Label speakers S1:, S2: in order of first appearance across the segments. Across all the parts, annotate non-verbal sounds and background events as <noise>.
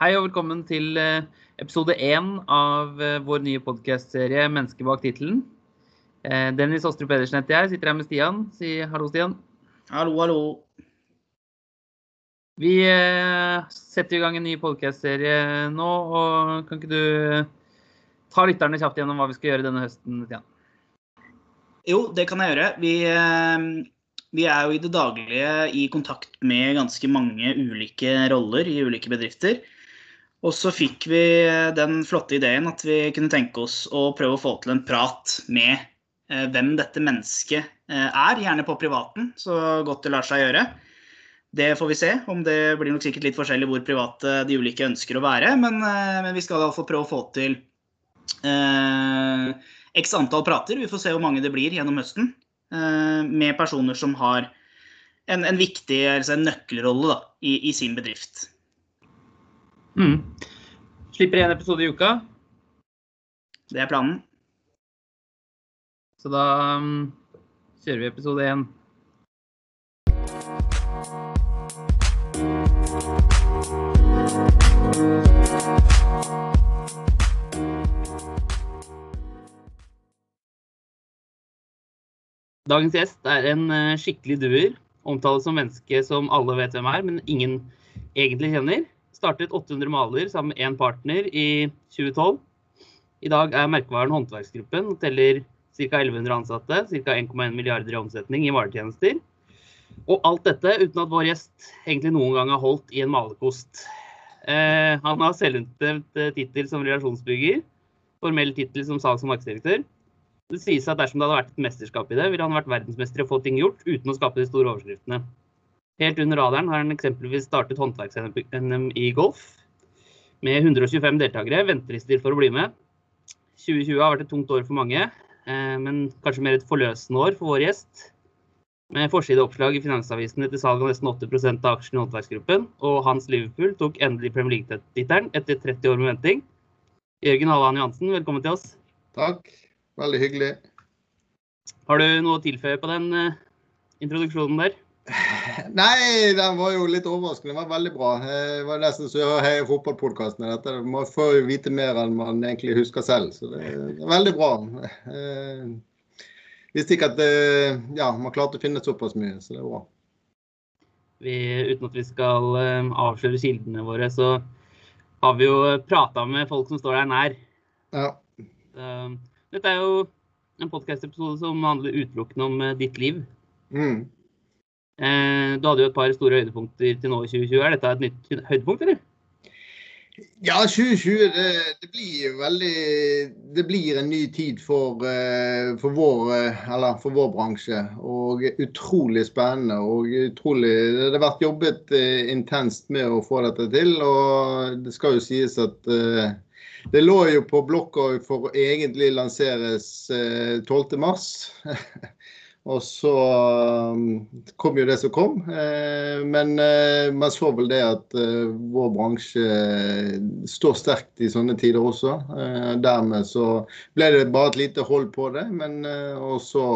S1: Hei og velkommen til eh, episode én av eh, vår nye podkastserie 'Mennesket bak tittelen'. Eh, Dennis Osterud Pedersen heter jeg, sitter her med Stian. Si hallo, Stian.
S2: Hallo, hallo.
S1: Vi setter i gang en ny podkastserie nå, og kan ikke du ta lytterne kjapt gjennom hva vi skal gjøre denne høsten, Stian?
S2: Jo, det kan jeg gjøre. Vi, vi er jo i det daglige i kontakt med ganske mange ulike roller i ulike bedrifter. Og så fikk vi den flotte ideen at vi kunne tenke oss å prøve å få til en prat med eh, hvem dette mennesket eh, er, gjerne på privaten, så godt det lar seg gjøre. Det får vi se. om Det blir nok sikkert litt forskjellig hvor private de ulike ønsker å være. Men, eh, men vi skal iallfall prøve å få til eh, x antall prater. Vi får se hvor mange det blir gjennom høsten. Eh, med personer som har en, en viktig altså en nøkkelrolle da, i, i sin bedrift.
S1: Mm. Slipper én episode i uka.
S2: Det er planen.
S1: Så da um, kjører vi episode én. Dagens gjest er en uh, skikkelig duer. Omtales som menneske som alle vet hvem er, men ingen egentlig kjenner startet 800 maler sammen med én partner i 2012. I dag er merkevaren Håndverksgruppen og teller ca. 1100 ansatte, ca. 1,1 milliarder i omsetning i varetjenester. Og alt dette uten at vår gjest egentlig noen gang har holdt i en malerkost. Eh, han har selvutnevnt eh, tittel som relasjonsbygger, formell tittel som salgs- og markedsdirektør. Det sies at dersom det hadde vært et mesterskap i det, ville han vært verdensmester i å få ting gjort uten å skape de store overskriftene. Helt under radaren har han eksempelvis startet håndverks-NM i golf med 125 deltakere, ventelister for å bli med. 2020 har vært et tungt år for mange, eh, men kanskje mer et forløsende år for vår gjest. Med forsideoppslag i Finansavisen etter salg av nesten 80% av aksjene i håndverksgruppen, og hans Liverpool tok endelig Premier League-tittelen etter 30 år med venting. Jørgen Halland Johansen, velkommen til oss.
S3: Takk. Veldig hyggelig.
S1: Har du noe å tilføye på den uh, introduksjonen der? <laughs>
S3: Nei, den var jo litt overraskende. Den var veldig bra. Det var nesten så jeg heier fotballpodkastene. Dette. Man får jo vite mer enn man egentlig husker selv. Så det er veldig bra. Jeg visste ikke at eh, ja, man klarte å finne såpass mye, så det er bra.
S1: Vi, uten at vi skal eh, avsløre kildene våre, så har vi jo prata med folk som står deg nær.
S3: Ja.
S1: Dette er jo en podkast-episode som handler utelukkende om ditt liv.
S3: Mm.
S1: Eh, du hadde jo et par store høydepunkter til nå i 2020. Er dette et nytt høydepunkt, eller?
S3: Ja, 2020 det, det blir veldig Det blir en ny tid for, eh, for, vår, eh, eller for vår bransje. Og utrolig spennende. Og utrolig Det har vært jobbet intenst med å få dette til. Og det skal jo sies at det lå jo på blokka for å egentlig lanseres 12.3. <laughs> Og så um, kom jo det som kom. Eh, men eh, man så vel det at eh, vår bransje står sterkt i sånne tider også. Dermed så ble det bare et lite hold på det. Men og så,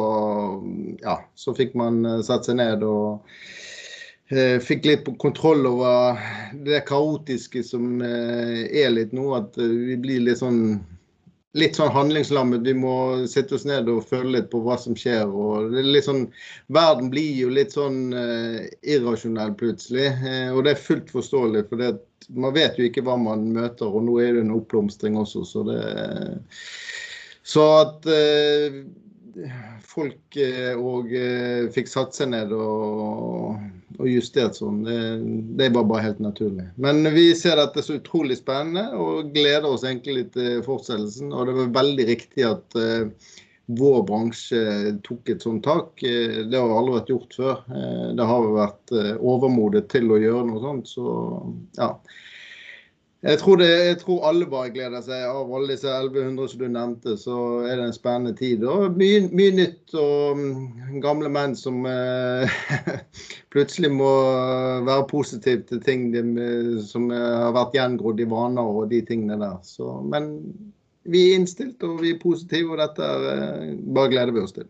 S3: ja, så fikk man satt seg ned og fikk litt kontroll over det kaotiske som er litt nå. At vi blir litt sånn litt sånn handlingslammet. Vi må sitte oss ned og føle litt på hva som skjer. og det er litt sånn, Verden blir jo litt sånn uh, irrasjonell plutselig. Uh, og det er fullt forståelig, for det, man vet jo ikke hva man møter. Og nå er det en oppblomstring også, så det Så at uh, folk òg fikk satt seg ned og og justert sånn. Det, det var bare helt naturlig. Men vi ser dette så utrolig spennende og gleder oss egentlig til fortsettelsen. Og det var veldig riktig at uh, vår bransje tok et sånt tak. Det har aldri vært gjort før. Det har vært overmodet til å gjøre noe sånt. Så ja. Jeg tror, det, jeg tror, alle bare gleder seg. Av alle disse 1100 som du nevnte, så er det en spennende tid. Og mye, mye nytt og um, gamle menn som eh, <laughs> plutselig må være positive til ting de, som har vært gjengrodd i vaner og de tingene der. Så, men vi er innstilt og vi er positive, og dette er, uh, bare gleder vi oss til.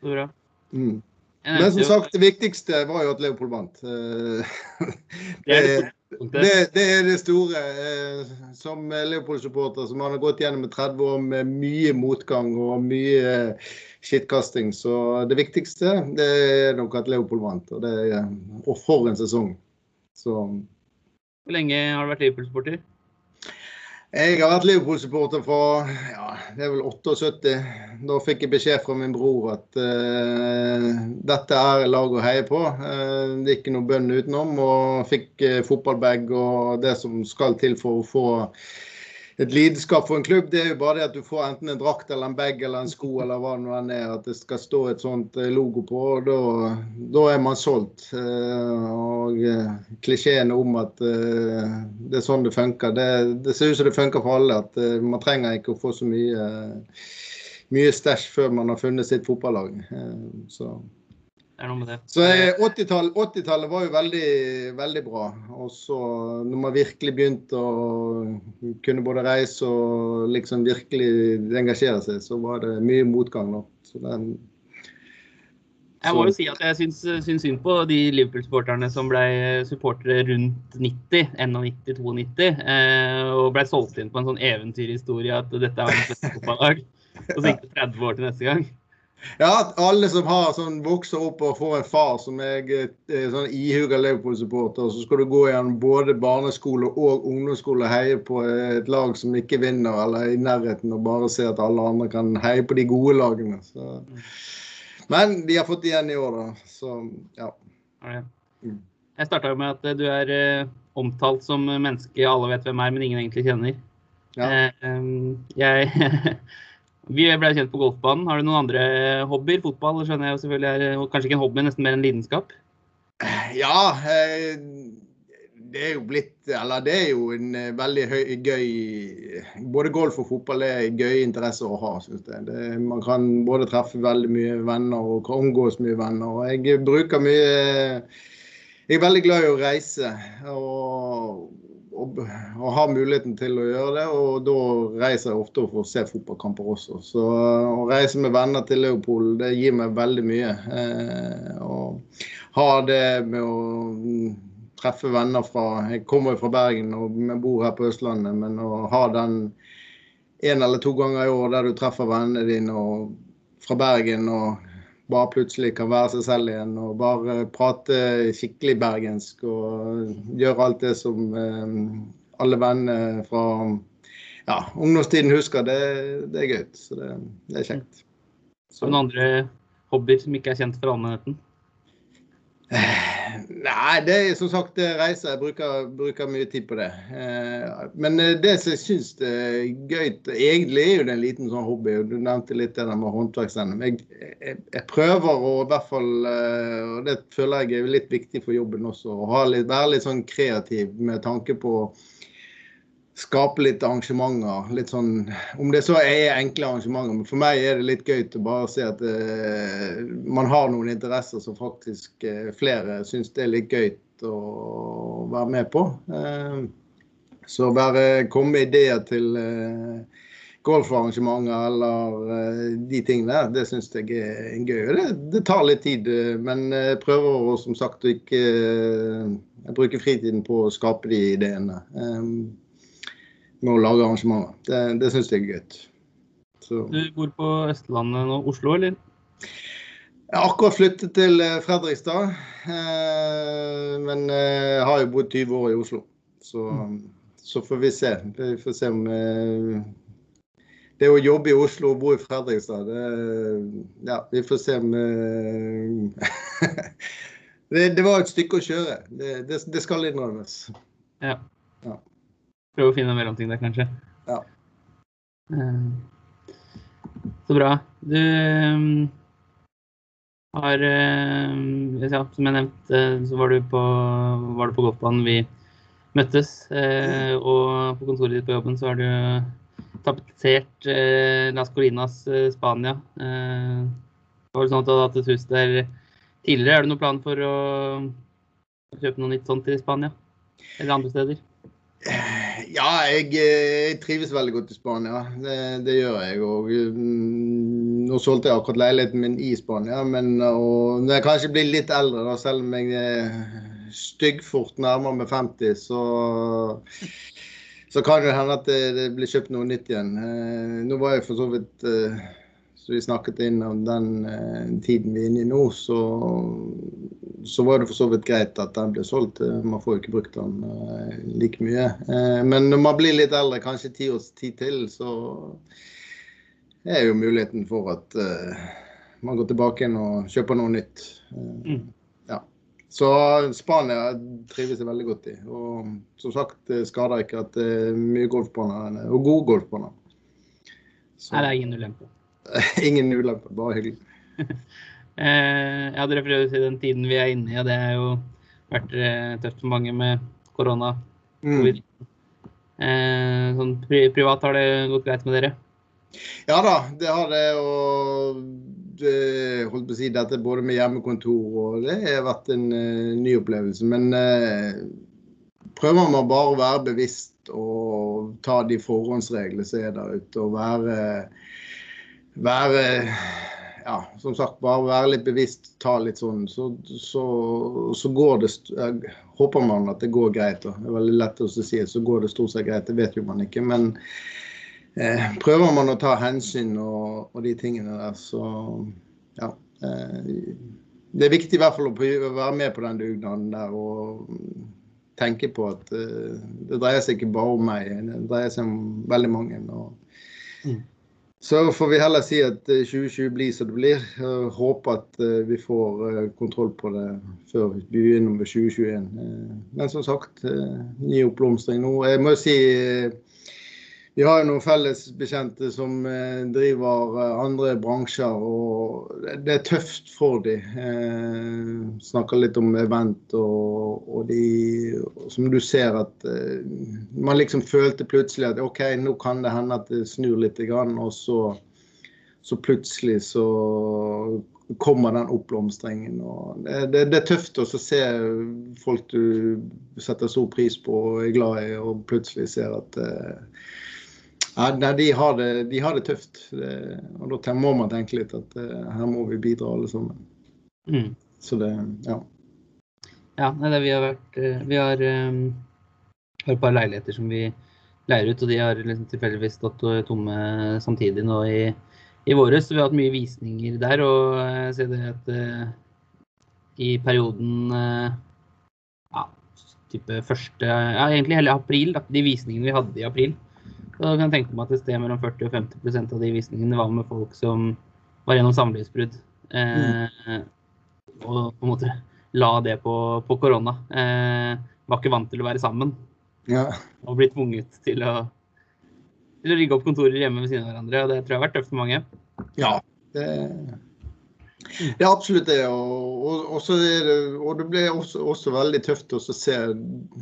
S1: Bra.
S3: Mm. Men som sagt, det viktigste var jo at Leopold vant. <laughs>
S1: det er det.
S3: Det, er det store. Eh, som Leopold-supporter som har gått gjennom 30 år med mye motgang og mye skittkasting. Så det viktigste det er nok at Leopold vant. Og, det, og for en sesong. Så
S1: Hvor lenge har du vært Liverpool-supporter?
S3: Jeg har vært Liverpool-supporter fra ja, det er vel 78. Da fikk jeg beskjed fra min bror at uh, dette er lag å heie på. Uh, det er ikke noe bønn utenom. Og fikk uh, fotballbag og det som skal til for å få et lidenskap for en klubb, det er jo bare det at du får enten en drakt eller en bag eller en sko eller hva det nå er, at det skal stå et sånt eh, logo på. og Da, da er man solgt. Eh, og eh, klisjeen om at det er sånn det funker, det, det ser ut som det funker for alle. At man trenger ikke å få så mye, mye stæsj før man har funnet sitt fotballag. Så
S1: er noe med det.
S3: Så 80-tallet 80 var jo veldig, veldig bra. Og så når man virkelig begynte å kunne både reise og liksom virkelig engasjere seg, så var det mye motgang nå. Den,
S1: jeg må jo si at jeg syns, syns synd på de Liverpool-supporterne som ble supportere rundt 90, 91-92, eh, og ble solgt inn på en sånn eventyrhistorie at dette er verdens beste fotballag. Og så gikk det <laughs> 30 år til neste gang.
S3: Ja, at alle som har sånn, vokser opp og får en far som er eh, sånn ihuga Liverpool-supporter, så skal du gå gjennom både barneskole og ungdomsskole og heie på et lag som ikke vinner, eller i nærheten, og bare se at alle andre kan heie på de gode lagene. Så. Men de har fått igjen i år, da. Så ja.
S1: Mm. Jeg starta med at du er eh, omtalt som menneske alle vet hvem er, men ingen egentlig kjenner. Ja. Eh, jeg <laughs> Vi ble kjent på golfbanen. Har du noen andre hobbyer? Fotball skjønner jeg selvfølgelig er kanskje ikke en hobby, nesten mer en lidenskap?
S3: Ja, eh, det er jo blitt Eller det er jo en eh, veldig høy, gøy Både golf og fotball er gøye interesser å ha, syns jeg. Det, man kan både treffe veldig mye venner og omgås mye venner. Og jeg bruker mye Jeg er veldig glad i å reise. og og, og, har muligheten til å gjøre det. Og da reiser jeg ofte for å se fotballkamper også. Så å reise med venner til Leopold, det gir meg veldig mye. Eh, og ha det med å treffe venner fra Jeg kommer fra Bergen og bor her på Østlandet, men å ha den en eller to ganger i år der du treffer vennene dine fra Bergen og bare plutselig kan være seg selv igjen og bare prate skikkelig bergensk og gjøre alt det som eh, alle venner fra ja, ungdomstiden husker. Det, det er gøy. Så det, det er kjekt.
S1: Så. Noen andre hobbyer som ikke er kjent for allmennheten? <laughs>
S3: Nei, det er som sagt reiser. Jeg bruker, bruker mye tid på det. Eh, men eh, det som jeg syns er gøy Egentlig er jo det en liten sånn hobby. Du nevnte litt det der med håndverksenden. Jeg, jeg, jeg, prøver å i hvert fall, eh, og det føler jeg er litt viktig for jobben også, å litt, være litt sånn kreativ med tanke på skape litt arrangementer. litt sånn, Om det så er enkle arrangementer. Men for meg er det litt gøy å bare se at uh, man har noen interesser som faktisk uh, flere syns det er litt gøy å være med på. Uh, så bare komme med ideer til golfarrangementer eller de tingene der, det syns jeg er gøy. Det, det, tar litt tid, men jeg prøver som sagt å ikke bruke fritiden på å skape de ideene. Med å lage arrangementer. Det, det syns jeg er gøy.
S1: Du bor på Østlandet nå, Oslo, eller?
S3: Jeg har akkurat flyttet til eh, Fredrikstad. Eh, men jeg eh, har jo bodd 20 år i Oslo. Så, mm. så får vi se. Vi får se om det å jobbe i Oslo og bo i Fredrikstad, det, ja, vi får se om <laughs> det, det, var et stykke å kjøre. Det, det, det skal innrømmes.
S1: Ja. ja. Prøve å finne en mellomting der, kanskje.
S3: Ja.
S1: Eh, så bra. Du eh, har eh, ja, Som jeg nevnte, så var du på, var du på golfbanen. Vi møttes. Og på kontoret ditt på jobben så har du tapetsert Las Colinas Spania. Var det sånn at du hadde hatt et hus der tidligere? Er det noen plan for å kjøpe noe nytt sånt i Spania? Eller andre steder?
S3: Ja, eh, jeg, trives veldig godt i Spania. Det, det gjør jeg. Og, mm, nå solgte jeg akkurat leiligheten min i Spania. Men og, når jeg kanskje blir litt eldre, da, selv om jeg er styggfort nærmere med 50, så, så kan det hende at det, blir kjøpt noe nytt igjen. Eh, nå var jeg for så vidt eh, så vi snakket inn om den eh, tiden vi er inne i nå, så, så, var det for så vidt greit at den ble solgt. Man får jo ikke brukt den eh, like mye. Eh, men når man blir litt eldre, kanskje ti års tid til, så er jo muligheten for at eh, man går tilbake inn og kjøper noe nytt. Eh,
S1: Mm.
S3: Ja. Så Spania trives jeg veldig godt i. Og som sagt, det skader ikke at det er mye golfbaner og gode golfbaner. Så
S1: Nei, det er ingen ulempe. <laughs>
S3: ingen ulemper, bare hyggelig.
S1: Ja, dere prøver å si den tiden vi er inne i, og det har jo vært eh, tøft for mange med korona.
S3: Mm.
S1: Eh, sånn pri privat har det gått greit med dere?
S3: Ja da, det har det. Og det, holdt på å si, dette både med hjemmekontor og det har vært en uh, ny opplevelse. Men uh, prøver man bare å være bevisst og ta de forhåndsreglene som er der ute, og være, være ja, som sagt, bare være litt bevisst, ta litt sånn, så, så, så går det jeg Håper man at det går greit. Det er veldig lett å si så går det stort sett greit, det vet jo man ikke. Men eh, prøver man å ta hensyn og, og de tingene der, så ja. Eh, det er viktig i hvert fall å være med på den dugnaden der og tenke på at eh, det dreier seg ikke bare om meg, det dreier seg om veldig mange. Og,
S1: Mm.
S3: Så får vi heller si at eh, 2020 blir som det blir. Håper at eh, vi får eh, kontroll på det før vi begynner med 2021. Eh, Men som sagt, eh, ny oppblomstring nå. Jeg må si eh, vi har jo noen felles bekjente som eh, driver eh, andre bransjer, og det- er tøft for dem. Eh, snakker litt om event og, og de Som du ser at eh, man liksom følte plutselig at OK, nå kan det hende at det snur litt, og så, så plutselig så kommer den oppblomstringen. Det, det, det er tøft å se folk du setter stor pris på og er glad i, og plutselig ser at eh, ja, de, har det, de har det tøft. Og da må man tenke litt at eh, her må vi bidra alle sammen.
S1: Mm.
S3: Så det, ja.
S1: Ja, det, vi har vært eh, Vi har, eh, har et par leiligheter som vi leier ut, og de har liksom tilfeldigvis stått eh, tomme samtidig nå i, i våres. Så vi har hatt mye visninger der, og jeg ser det at i perioden ja, type første Ja, egentlig hele april, da, de visningene vi hadde i april. Så kan jeg tenke meg at et sted mellom 40 og 50% av de visningene var med folk som var gjennom samlivsbrudd. Eh, og på en måte la det på, på korona. Eh, var ikke vant til å være sammen
S3: ja.
S1: og blitt tvunget til å, til å rigge opp kontorer hjemme ved siden av hverandre. Og det tror jeg har vært tøft for mange.
S3: Ja, det, det er absolutt det. Og, og, det, og det ble også, også veldig tøft å se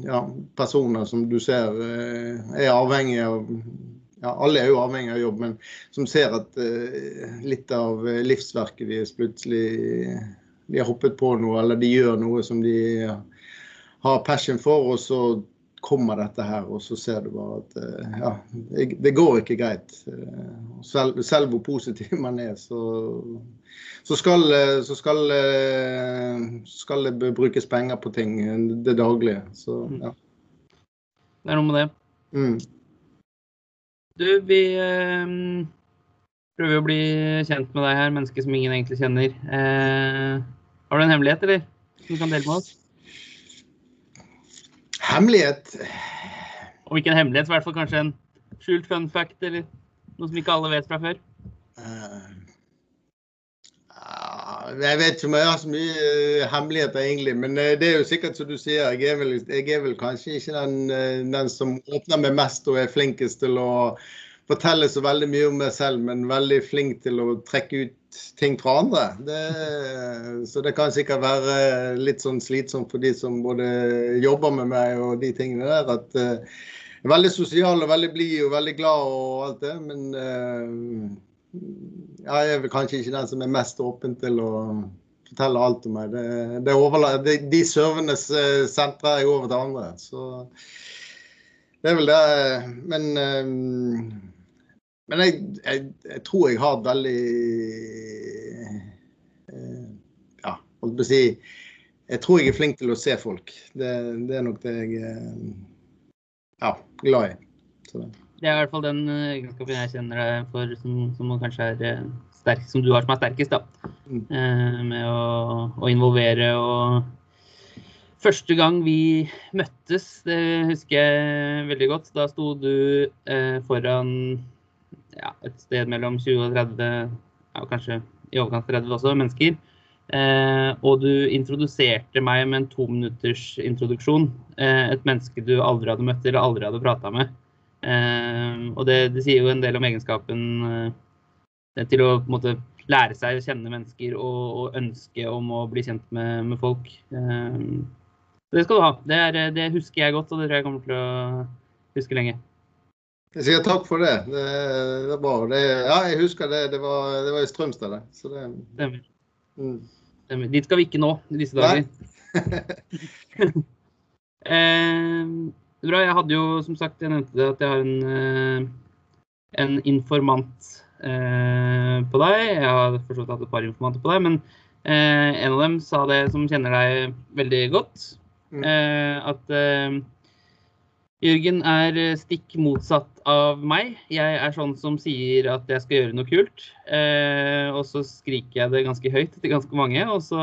S3: ja, personer som du ser eh, er avhengig av ja, Alle er jo avhengig av jobb, men som ser at eh, litt av livsverket deres plutselig De har hoppet på noe, eller de gjør noe som de har passion for, og så kommer dette her, og så ser du bare at eh, ja, det, går ikke greit. Eh, Selv, selv hvor positiv man er, så, så, skal, eh, så skal, skal det brukes penger på ting det daglige. Så ja.
S1: Det er noe med det.
S3: Mm.
S1: Du, vi prøver å bli kjent med deg her, menneske som ingen egentlig kjenner. Eh, har du en hemmelighet, eller? Som du kan dele med oss?
S3: Hemmelighet
S1: Om ikke en hemmelighet, så i hvert fall kanskje en skjult fun fact, eller noe som ikke alle vet fra før.
S3: Uh, Jeg vet ikke om jeg har så mye uh, hemmeligheter, egentlig. Men uh, det er jo sikkert som du sier, jeg er vel, jeg er vel kanskje ikke den, den som åpner meg mest og er flinkest til å fortelle så veldig mye om meg selv, men veldig flink til å trekke ut ting fra andre. Det, så det kan sikkert være litt sånn slitsomt for de som både jobber med meg og de tingene der. at eh, jeg er veldig sosial og veldig blid og veldig glad og alt det, men eh, ja, jeg er vel kanskje ikke den som er mest åpen til å fortelle alt om meg. Det, det overla- det, de serverne eh, sentrer jeg over til andre. Så det er vel det. Men, eh, men jeg, jeg, jeg tror jeg har veldig eh, Ja, holdt på å si jeg tror jeg er flink til å se folk. Det, det er nok det jeg er ja, glad i. Så.
S1: Det er i hvert fall den egenskapen jeg kjenner deg for, som, som kanskje er sterk, som du har som er sterkest. da. Mm. med å, å involvere og Første gang vi møttes, det husker jeg veldig godt. Da sto du eh, foran ja, et sted mellom 20 og 30, ja, kanskje i overkant 30 også, mennesker. Eh, og du introduserte meg med en to minutters introduksjon. Eh, et menneske du aldri hadde møtt eller aldri hadde prata med. Eh, og det, det, sier jo en del om egenskapen eh, til å måte, lære seg å kjenne mennesker og, og ønske om å bli kjent med, med folk. Eh, det skal du ha. Det, er, det, husker jeg godt, og det tror jeg kommer til å huske lenge.
S3: Jeg sier takk for det. Det, det er bra. Det, ja, jeg husker det. Det var, det var i Strømstad, det. Så det
S1: Stemmer. Mm. Stemmer. Dit skal vi ikke nå i disse dager. <laughs> eh, bra. Jeg hadde jo som sagt, jeg nevnte det, at jeg har en, eh, en informant eh, på deg. Jeg har for hatt et par informanter på deg, men eh, en av dem sa det som kjenner deg veldig godt. Mm. Eh, at eh, Jørgen er eh, stikk motsatt av meg. Jeg er sånn som sier at jeg skal gjøre noe kult. og så skriker jeg det ganske høyt til ganske mange, og så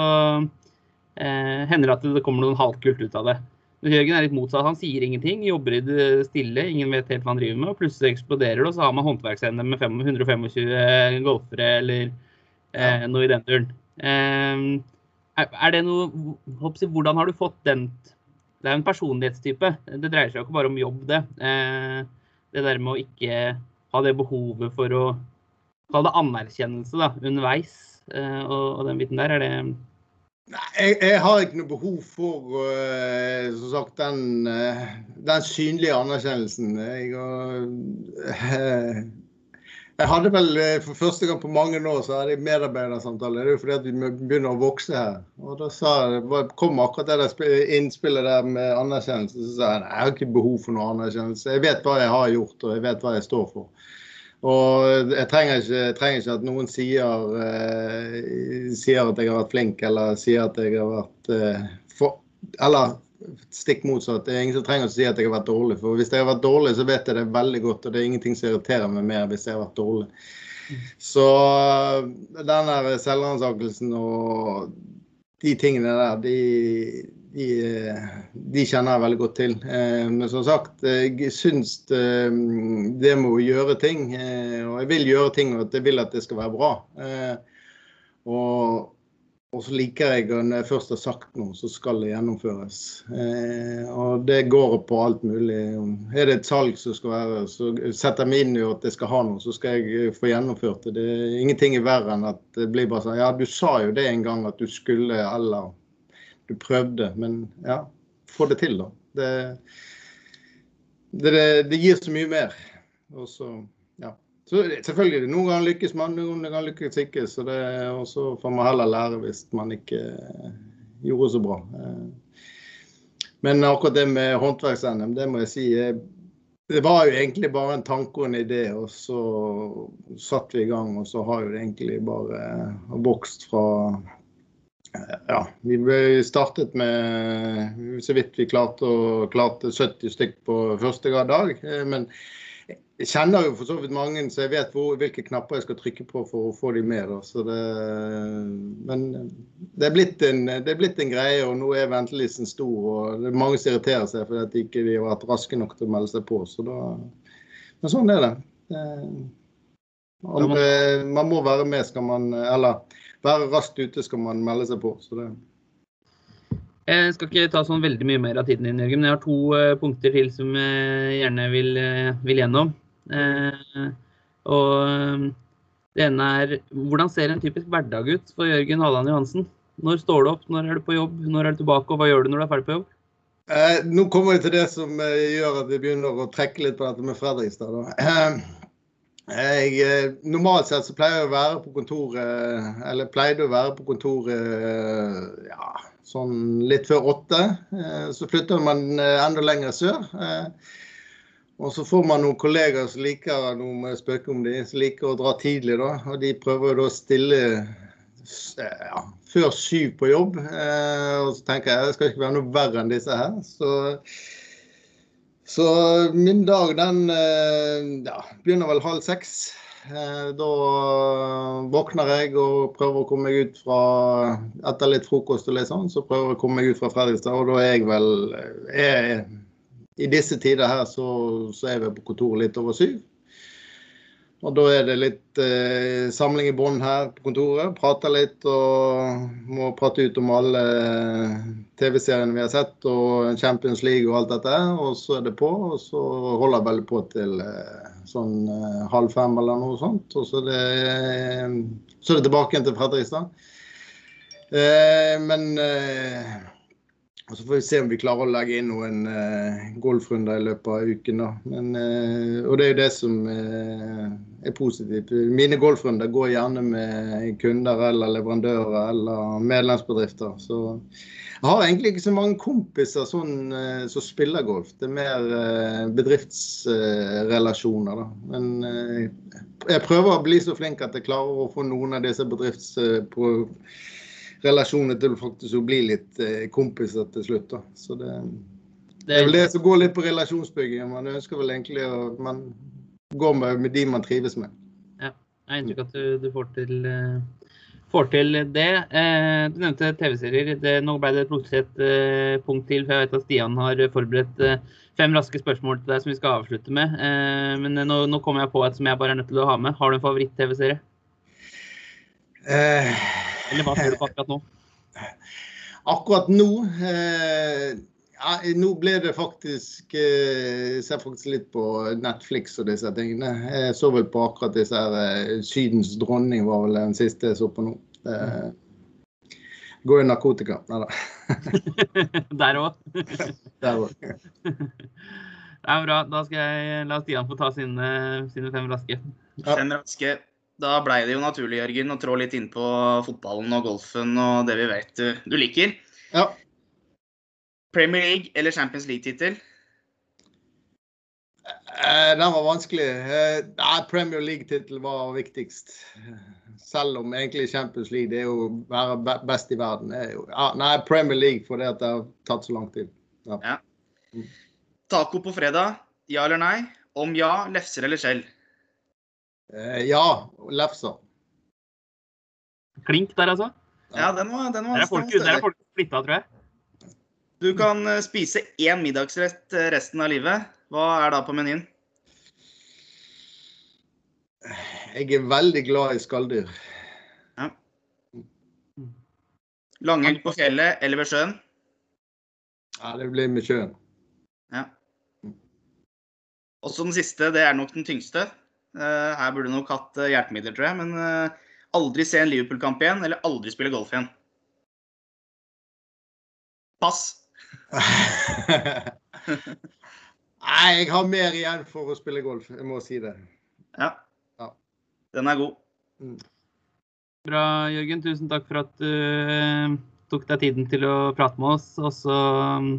S1: hender det at det kommer noe halvkult ut av det. Men Jørgen er litt motsatt. Han sier ingenting, jobber i det stille, ingen vet helt hva han driver med. og Plutselig eksploderer det, og så har man håndverksevne med 125 golfere eller eh, noe i den turen. Eh, er det noe Hvordan har du fått den Det er en personlighetstype. Det dreier seg jo ikke bare om jobb, det. Eh, det der med å ikke ha det behovet for å Kall det anerkjennelse da, underveis eh, og, den biten der. Er det
S3: Nei, jeg, jeg, har ikke noe behov for uh, som sagt, den, uh, den synlige anerkjennelsen. Jeg, uh, jeg hadde vel eh, for første gang på mange år så hadde jeg medarbeidersamtale. Det er jo fordi at vi begynner å vokse her. Og da sa, kom akkurat det der innspillet der med anerkjennelse. Så sa jeg jeg har ikke behov for noe anerkjennelse. Jeg vet hva jeg har gjort, og jeg vet hva jeg står for. Og jeg trenger ikke, jeg trenger ikke at noen sier, eh, sier, at jeg har vært flink, eller sier at jeg har vært eh, for, Eller stikk motsatt. Det er ingen som trenger å si at jeg har vært dårlig. For hvis jeg har vært dårlig, så vet jeg det veldig godt. Og det er ingenting som irriterer meg mer hvis jeg har vært dårlig. Så den der selvransakelsen og de tingene der, de, de, de, kjenner jeg veldig godt til. Eh, men som sagt, jeg syns eh, det med å gjøre ting, eh, og jeg vil gjøre ting og jeg vil at det skal være bra. Og og så liker jeg at når jeg først har sagt noe, så skal det gjennomføres. Eh, og det går på alt mulig. Er det et salg som skal være, så setter jeg meg inn i at jeg skal ha noe, så skal jeg få gjennomført det. Det er ingenting er verre enn at det blir bare sånn Ja, du sa jo det en gang at du skulle, eller du prøvde. Men ja, få det til, da. Det, det, det gir så mye mer. Og så selvfølgelig, Noen ganger lykkes man, noen ganger lykkes ikke. så det, Og så får man heller lære hvis man ikke eh, gjorde så bra. Eh, men akkurat det med håndverks-NM, det må jeg si eh, Det var jo egentlig bare en tanke og en idé, og så satt vi i gang. Og så har jo det egentlig bare vokst fra ja, vi startet med så vidt vi klarte, klarte 70 stykk på første dag. Men jeg kjenner jo for så vidt mange, så jeg vet hvor, hvilke knapper jeg skal trykke på for å få de med. Det, men det er, en, det er blitt en greie, og nå er ventelisten stor. og det er Mange som irriterer seg fordi de ikke har vært raske nok til å melde seg på. Da, men sånn er det. Andre, man må være med, skal man Eller være raskt ute skal man melde seg på. så det
S1: jeg skal ikke ta sånn veldig mye mer av tiden din, Jørgen, men jeg har to uh, punkter til som jeg gjerne vil, uh, vil gjennom. Uh, og det ene er hvordan ser en typisk hverdag ut for Jørgen Halland Johansen? Når står du opp, når er du på jobb, når er du tilbake, og hva gjør du når du er ferdig på jobb?
S3: nå kommer vi til det som gjør at vi begynner å trekke litt på dette med Fredrikstad. Jeg, normalt sett så pleier jeg å være på kontoret, eller pleide å være på kontoret ja, sånn litt før åtte. Eh, så flytter man eh, enda lenger sør. Eh, og så får man noen kollegaer som liker noe med spøke om de, som liker å dra tidlig. da, og De prøver å stille, ja, før syv på jobb. Og så tenker jeg det skal ikke være noe verre enn disse her. Så, så min dag den ja, begynner vel halv seks. Eh, da våkner jeg og prøver å komme meg ut fra Etter litt frokost og litt sånn, så prøver jeg å komme meg ut fra Fredrikstad. Og da er jeg vel er, I disse tider her så, så er vi på kontoret litt over syv. Og da er det litt eh, samling i bånn her på kontoret. Prater litt og må prate ut om alle TV-seriene vi har sett og Champions League og alt dette. Og så er det på, og så holder jeg vel på til eh, sånn eh, halv fem eller noe sånt. Og så er det, eh, så er det tilbake igjen til Fredrikstad. Eh, men eh, og Så får vi se om vi klarer å legge inn noen uh, golfrunder i løpet av uken. da. Men, uh, og det er jo det som uh, er positivt. Mine golfrunder går gjerne med kunder eller leverandører eller medlemsbedrifter. Så jeg har egentlig ikke så mange kompiser sånn, som spiller golf. Det er mer bedriftsrelasjoner. da. Men jeg prøver å bli så flink at jeg klarer å få noen av disse bedriftsprogramene relasjoner til faktisk å bli litt eh, kompiser til slutt. da. Så det, det, er vel det som går litt på relasjonsbygging. Man ønsker vel egentlig å man går med, med de man trives med.
S1: Ja, jeg har inntrykk av at du, du får, til, uh, får til det. Uh, du nevnte TV-serier. Nå ble det plutselig et punkt til, for jeg vet at Stian har forberedt fem raske spørsmål til deg som vi skal avslutte med. men nå, nå kommer jeg på et som jeg bare er nødt til å ha med. Har du en favoritt-TV-serie? Uh, eller hva ser du på akkurat nå?
S3: Akkurat nå eh, ja, Nå ble det faktisk eh, ser faktisk litt på Netflix og disse tingene. Jeg så vel på akkurat disse her eh, Sydens dronning var vel den siste jeg så på nå. Eh, går i narkotika. Nei da. <laughs>
S1: Der òg? <laughs>
S3: Der òg.
S1: Det er bra. Da skal jeg la Stian få ta sine, sine fem raske.
S2: Fem raske. Da blei det jo naturlig Jørgen, å trå litt inn på fotballen og golfen og det vi vet du, du liker.
S3: Ja.
S2: Premier League eller Champions League-tittel?
S3: Eh, den var vanskelig. Eh, nei, Premier League-tittel var viktigst. Selv om egentlig Champions League det er jo være best i verden. Jo, ja, nei, Premier League fordi det har tatt så lang tid.
S2: Ja. ja. Taco på fredag, ja eller nei? Om ja, lefser eller skjell?
S3: Eh, ja, Lefsa.
S1: Klink der, altså?
S2: Ja, den var, den var
S1: Der er folk, der er folk splitta, tror jeg.
S2: Du kan eh, spise én middagsrett eh, resten av livet. Hva er da på menyen?
S3: Jeg er veldig glad i skalldyr. Ja.
S2: Langhelg på fjellet eller ved sjøen?
S3: Ja, det blir med sjøen.
S2: Ja. Også den siste, det er nok den tyngste. Eh, her burde nok hatt eh, hjelpemidler, tror jeg. Men eh, aldri se en Liverpool-kamp igjen, eller aldri spille golf igjen. Pass. <laughs>
S3: Nei, jeg har mer igjen for å spille golf. Jeg må si det.
S2: Ja. ja. Den er god. Mm.
S1: Bra, Jørgen. Tusen takk for at du tok deg tiden til å prate med oss. Og så um,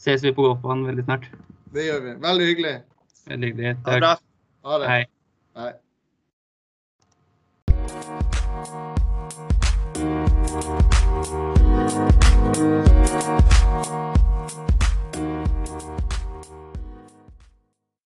S1: ses vi på golfbanen veldig snart.
S3: Det gjør vi. Veldig hyggelig.
S1: Veldig hyggelig. Takk.
S3: Ha det.
S1: Hei.
S3: Aye.